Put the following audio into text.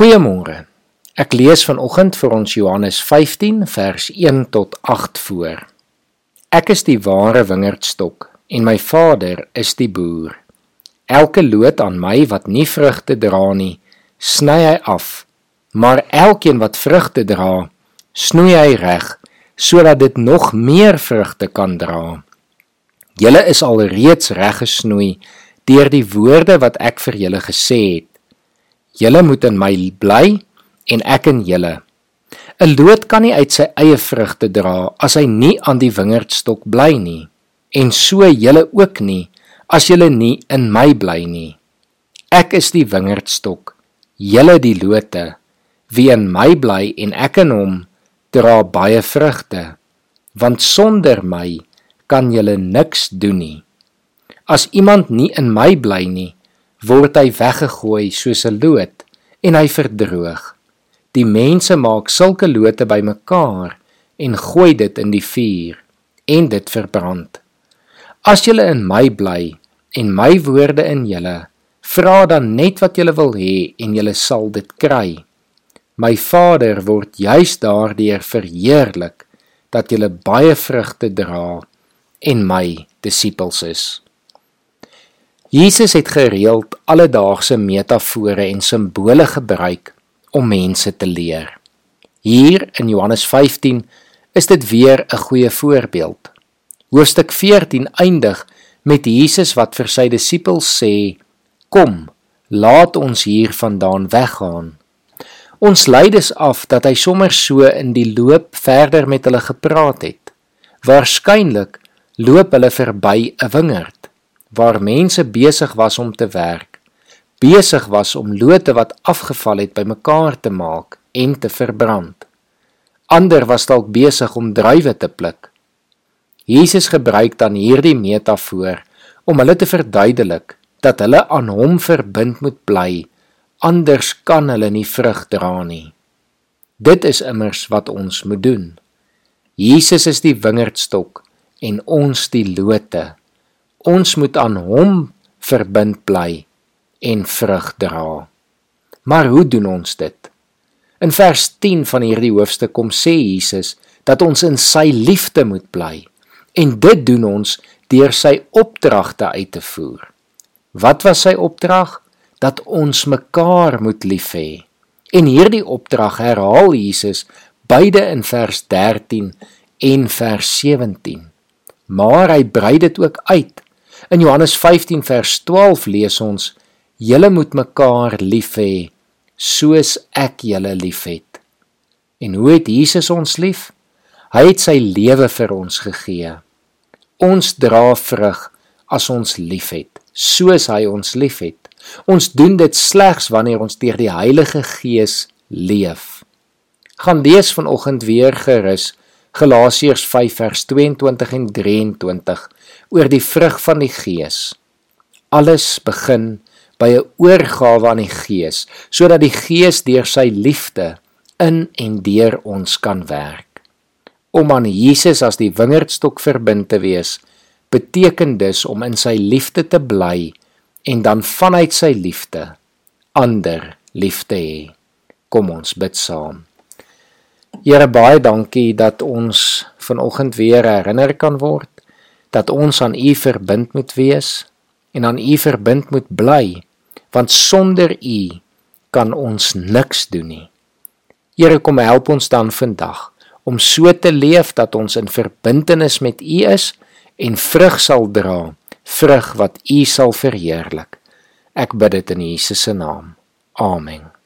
Goeiemôre. Ek lees vanoggend vir ons Johannes 15 vers 1 tot 8 voor. Ek is die ware wingerdstok en my Vader is die boer. Elke loot aan my wat nie vrugte dra nie, sny hy af, maar elkeen wat vrugte dra, snoei hy reg sodat dit nog meer vrugte kan dra. Julle is al reeds reg gesnoei deur die woorde wat ek vir julle gesê het. Julle moet in my bly en ek in julle. 'n Loot kan nie uit sy eie vrugte dra as hy nie aan die wingerdstok bly nie, en so julle ook nie as julle nie in my bly nie. Ek is die wingerdstok, julle die lote. Wie in my bly en ek in hom, dra baie vrugte, want sonder my kan julle niks doen nie. As iemand nie in my bly nie, word hy weggegooi soos 'n loot en hy verdroog. Die mense maak sulke lote bymekaar en gooi dit in die vuur en dit verbrand. As julle in my bly en my woorde in julle, vra dan net wat julle wil hê en julle sal dit kry. My Vader word juis daardeur verheerlik dat julle baie vrugte dra en my disippels is. Jesus het gereeld alledaagse metafore en simbole gebruik om mense te leer. Hier in Johannes 15 is dit weer 'n goeie voorbeeld. Hoofstuk 14 eindig met Jesus wat vir sy disippels sê: "Kom, laat ons hiervandaan weggaan." Ons lei dus af dat hy sommer so in die loop verder met hulle gepraat het. Waarskynlik loop hulle verby 'n wingerd waar mense besig was om te werk, besig was om lote wat afgeval het bymekaar te maak en te verbrand. Ander was dalk besig om druiwe te pluk. Jesus gebruik dan hierdie metafoor om hulle te verduidelik dat hulle aan hom verbind moet bly, anders kan hulle nie vrug dra nie. Dit is immers wat ons moet doen. Jesus is die wingerdstok en ons die lote. Ons moet aan hom verbind bly en vrug dra. Maar hoe doen ons dit? In vers 10 van hierdie hoofstuk kom sê Jesus dat ons in sy liefde moet bly en dit doen ons deur sy opdragte uit te voer. Wat was sy opdrag? Dat ons mekaar moet lief hê. En hierdie opdrag herhaal Jesus beide in vers 13 en vers 17. Maar hy brei dit ook uit In Johannes 15 vers 12 lees ons: "Julle moet mekaar lief hê soos ek julle liefhet." En hoe het Jesus ons lief? Hy het sy lewe vir ons gegee. Ons dra vrug as ons liefhet, soos hy ons liefhet. Ons doen dit slegs wanneer ons deur die Heilige Gees leef. Gaan lees vanoggend weer gerus Galasiërs 5 vers 22 en 23 oor die vrug van die Gees. Alles begin by 'n oorgawe aan die Gees, sodat die Gees deur sy liefde in en deur ons kan werk. Om aan Jesus as die wingerdstok verbind te wees, beteken dus om in sy liefde te bly en dan vanuit sy liefde ander lief te hê. Kom ons bid saam. Here baie dankie dat ons vanoggend weer herinner kan word dat ons aan U verbind moet wees en aan U verbind moet bly, want sonder U kan ons niks doen nie. Here kom help ons dan vandag om so te leef dat ons in verbintenis met U is en vrug sal dra, vrug wat U sal verheerlik. Ek bid dit in Jesus se naam. Amen.